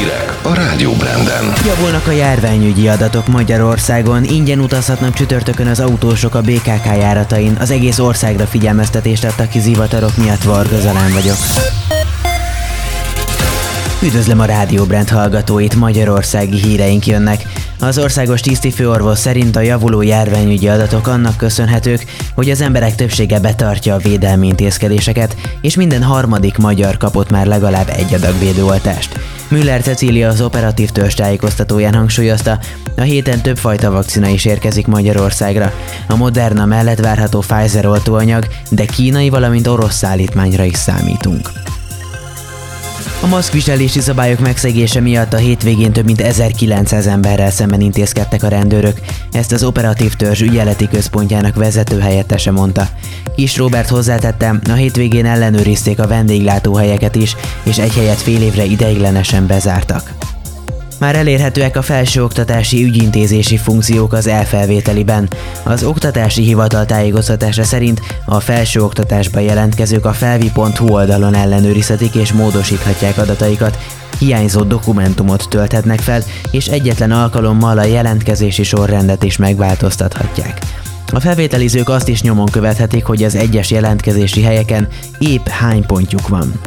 Hírek a Rádió Branden. Javulnak a járványügyi adatok Magyarországon, ingyen utazhatnak csütörtökön az autósok a BKK járatain. Az egész országra figyelmeztetést adtak ki zivatarok miatt, Varga Zalán vagyok. Üdvözlöm a Rádió Brand hallgatóit, magyarországi híreink jönnek. Az országos tisztifőorvos szerint a javuló járványügyi adatok annak köszönhetők, hogy az emberek többsége betartja a védelmi intézkedéseket, és minden harmadik magyar kapott már legalább egy adag védőoltást. Müller Cecília az operatív törzs tájékoztatóján hangsúlyozta, a héten több fajta vakcina is érkezik Magyarországra. A Moderna mellett várható Pfizer oltóanyag, de kínai, valamint orosz szállítmányra is számítunk. A maszkviselési szabályok megszegése miatt a hétvégén több mint 1900 emberrel szemben intézkedtek a rendőrök, ezt az operatív törzs ügyeleti központjának vezető helyettese mondta. Kis Robert hozzátette, a hétvégén ellenőrizték a vendéglátóhelyeket is, és egy helyet fél évre ideiglenesen bezártak. Már elérhetőek a felsőoktatási ügyintézési funkciók az elfelvételiben. Az Oktatási Hivatal tájékoztatása szerint a felsőoktatásba jelentkezők a felvi.hu oldalon ellenőrizhetik és módosíthatják adataikat, hiányzó dokumentumot tölthetnek fel, és egyetlen alkalommal a jelentkezési sorrendet is megváltoztathatják. A felvételizők azt is nyomon követhetik, hogy az egyes jelentkezési helyeken épp hány pontjuk van.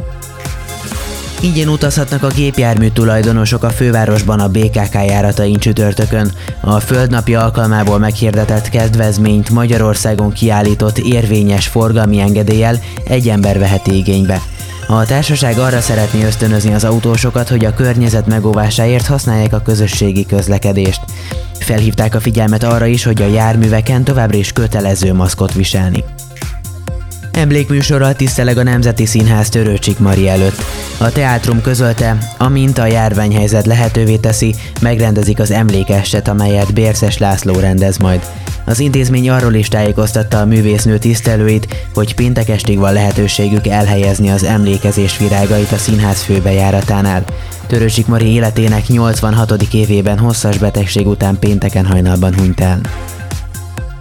Ingyen utazhatnak a gépjármű tulajdonosok a fővárosban a BKK járatain csütörtökön. A Földnapja alkalmából meghirdetett kedvezményt Magyarországon kiállított érvényes forgalmi engedéllyel egy ember veheti igénybe. A társaság arra szeretné ösztönözni az autósokat, hogy a környezet megóvásáért használják a közösségi közlekedést. Felhívták a figyelmet arra is, hogy a járműveken továbbra is kötelező maszkot viselni. Emlékműsorral tiszteleg a Nemzeti Színház Törőcsik Mari előtt. A teátrum közölte, amint a járványhelyzet lehetővé teszi, megrendezik az emlékeset, amelyet Bérszes László rendez majd. Az intézmény arról is tájékoztatta a művésznő tisztelőit, hogy péntek estig van lehetőségük elhelyezni az emlékezés virágait a színház főbejáratánál. Törőcsik Mari életének 86. évében hosszas betegség után pénteken hajnalban hunyt el.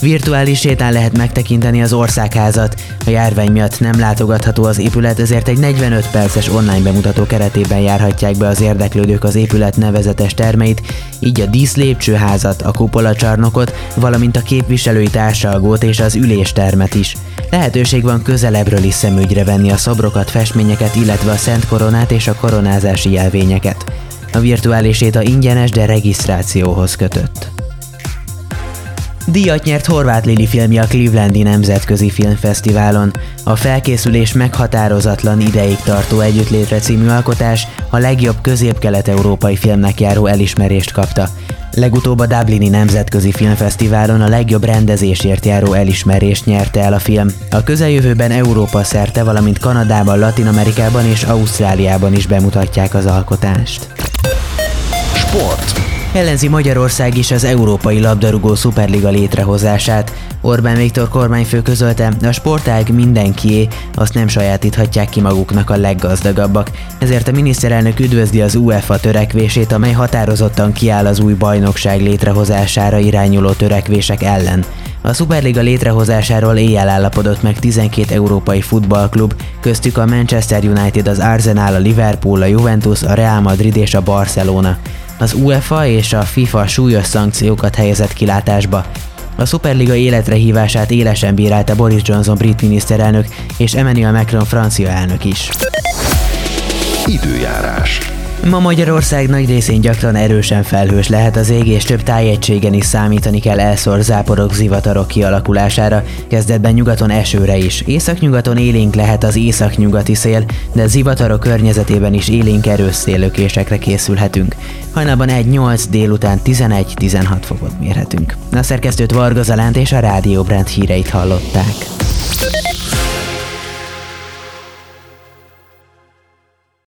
Virtuális sétán lehet megtekinteni az országházat. A járvány miatt nem látogatható az épület, ezért egy 45 perces online bemutató keretében járhatják be az érdeklődők az épület nevezetes termeit, így a díszlépcsőházat, a kupolacsarnokot, valamint a képviselői társalgót és az üléstermet is. Lehetőség van közelebbről is szemügyre venni a szobrokat, festményeket, illetve a Szent Koronát és a koronázási jelvényeket. A virtuális séta ingyenes, de regisztrációhoz kötött. Díjat nyert Horváth Lili filmje a Clevelandi Nemzetközi Filmfesztiválon. A felkészülés meghatározatlan ideig tartó együttlétre című alkotás a legjobb közép-kelet-európai filmnek járó elismerést kapta. Legutóbb a Dublini Nemzetközi Filmfesztiválon a legjobb rendezésért járó elismerést nyerte el a film. A közeljövőben Európa szerte, valamint Kanadában, Latin Amerikában és Ausztráliában is bemutatják az alkotást. Sport. Ellenzi Magyarország is az Európai Labdarúgó Szuperliga létrehozását. Orbán Viktor kormányfő közölte, a sportág mindenkié, azt nem sajátíthatják ki maguknak a leggazdagabbak. Ezért a miniszterelnök üdvözli az UEFA törekvését, amely határozottan kiáll az új bajnokság létrehozására irányuló törekvések ellen. A Superliga létrehozásáról éjjel állapodott meg 12 európai futballklub, köztük a Manchester United, az Arsenal, a Liverpool, a Juventus, a Real Madrid és a Barcelona. Az UEFA és a FIFA súlyos szankciókat helyezett kilátásba. A Superliga életre hívását élesen bírálta Boris Johnson brit miniszterelnök és Emmanuel Macron francia elnök is. Időjárás. Ma Magyarország nagy részén gyakran erősen felhős lehet az ég, és több tájegységen is számítani kell elszor záporok, zivatarok kialakulására, kezdetben nyugaton esőre is. Északnyugaton élénk lehet az északnyugati szél, de zivatarok környezetében is élénk erős széllökésekre készülhetünk. Hajnalban 1-8, délután 11-16 fokot mérhetünk. A szerkesztőt Varga Zalánt és a Rádió Brand híreit hallották.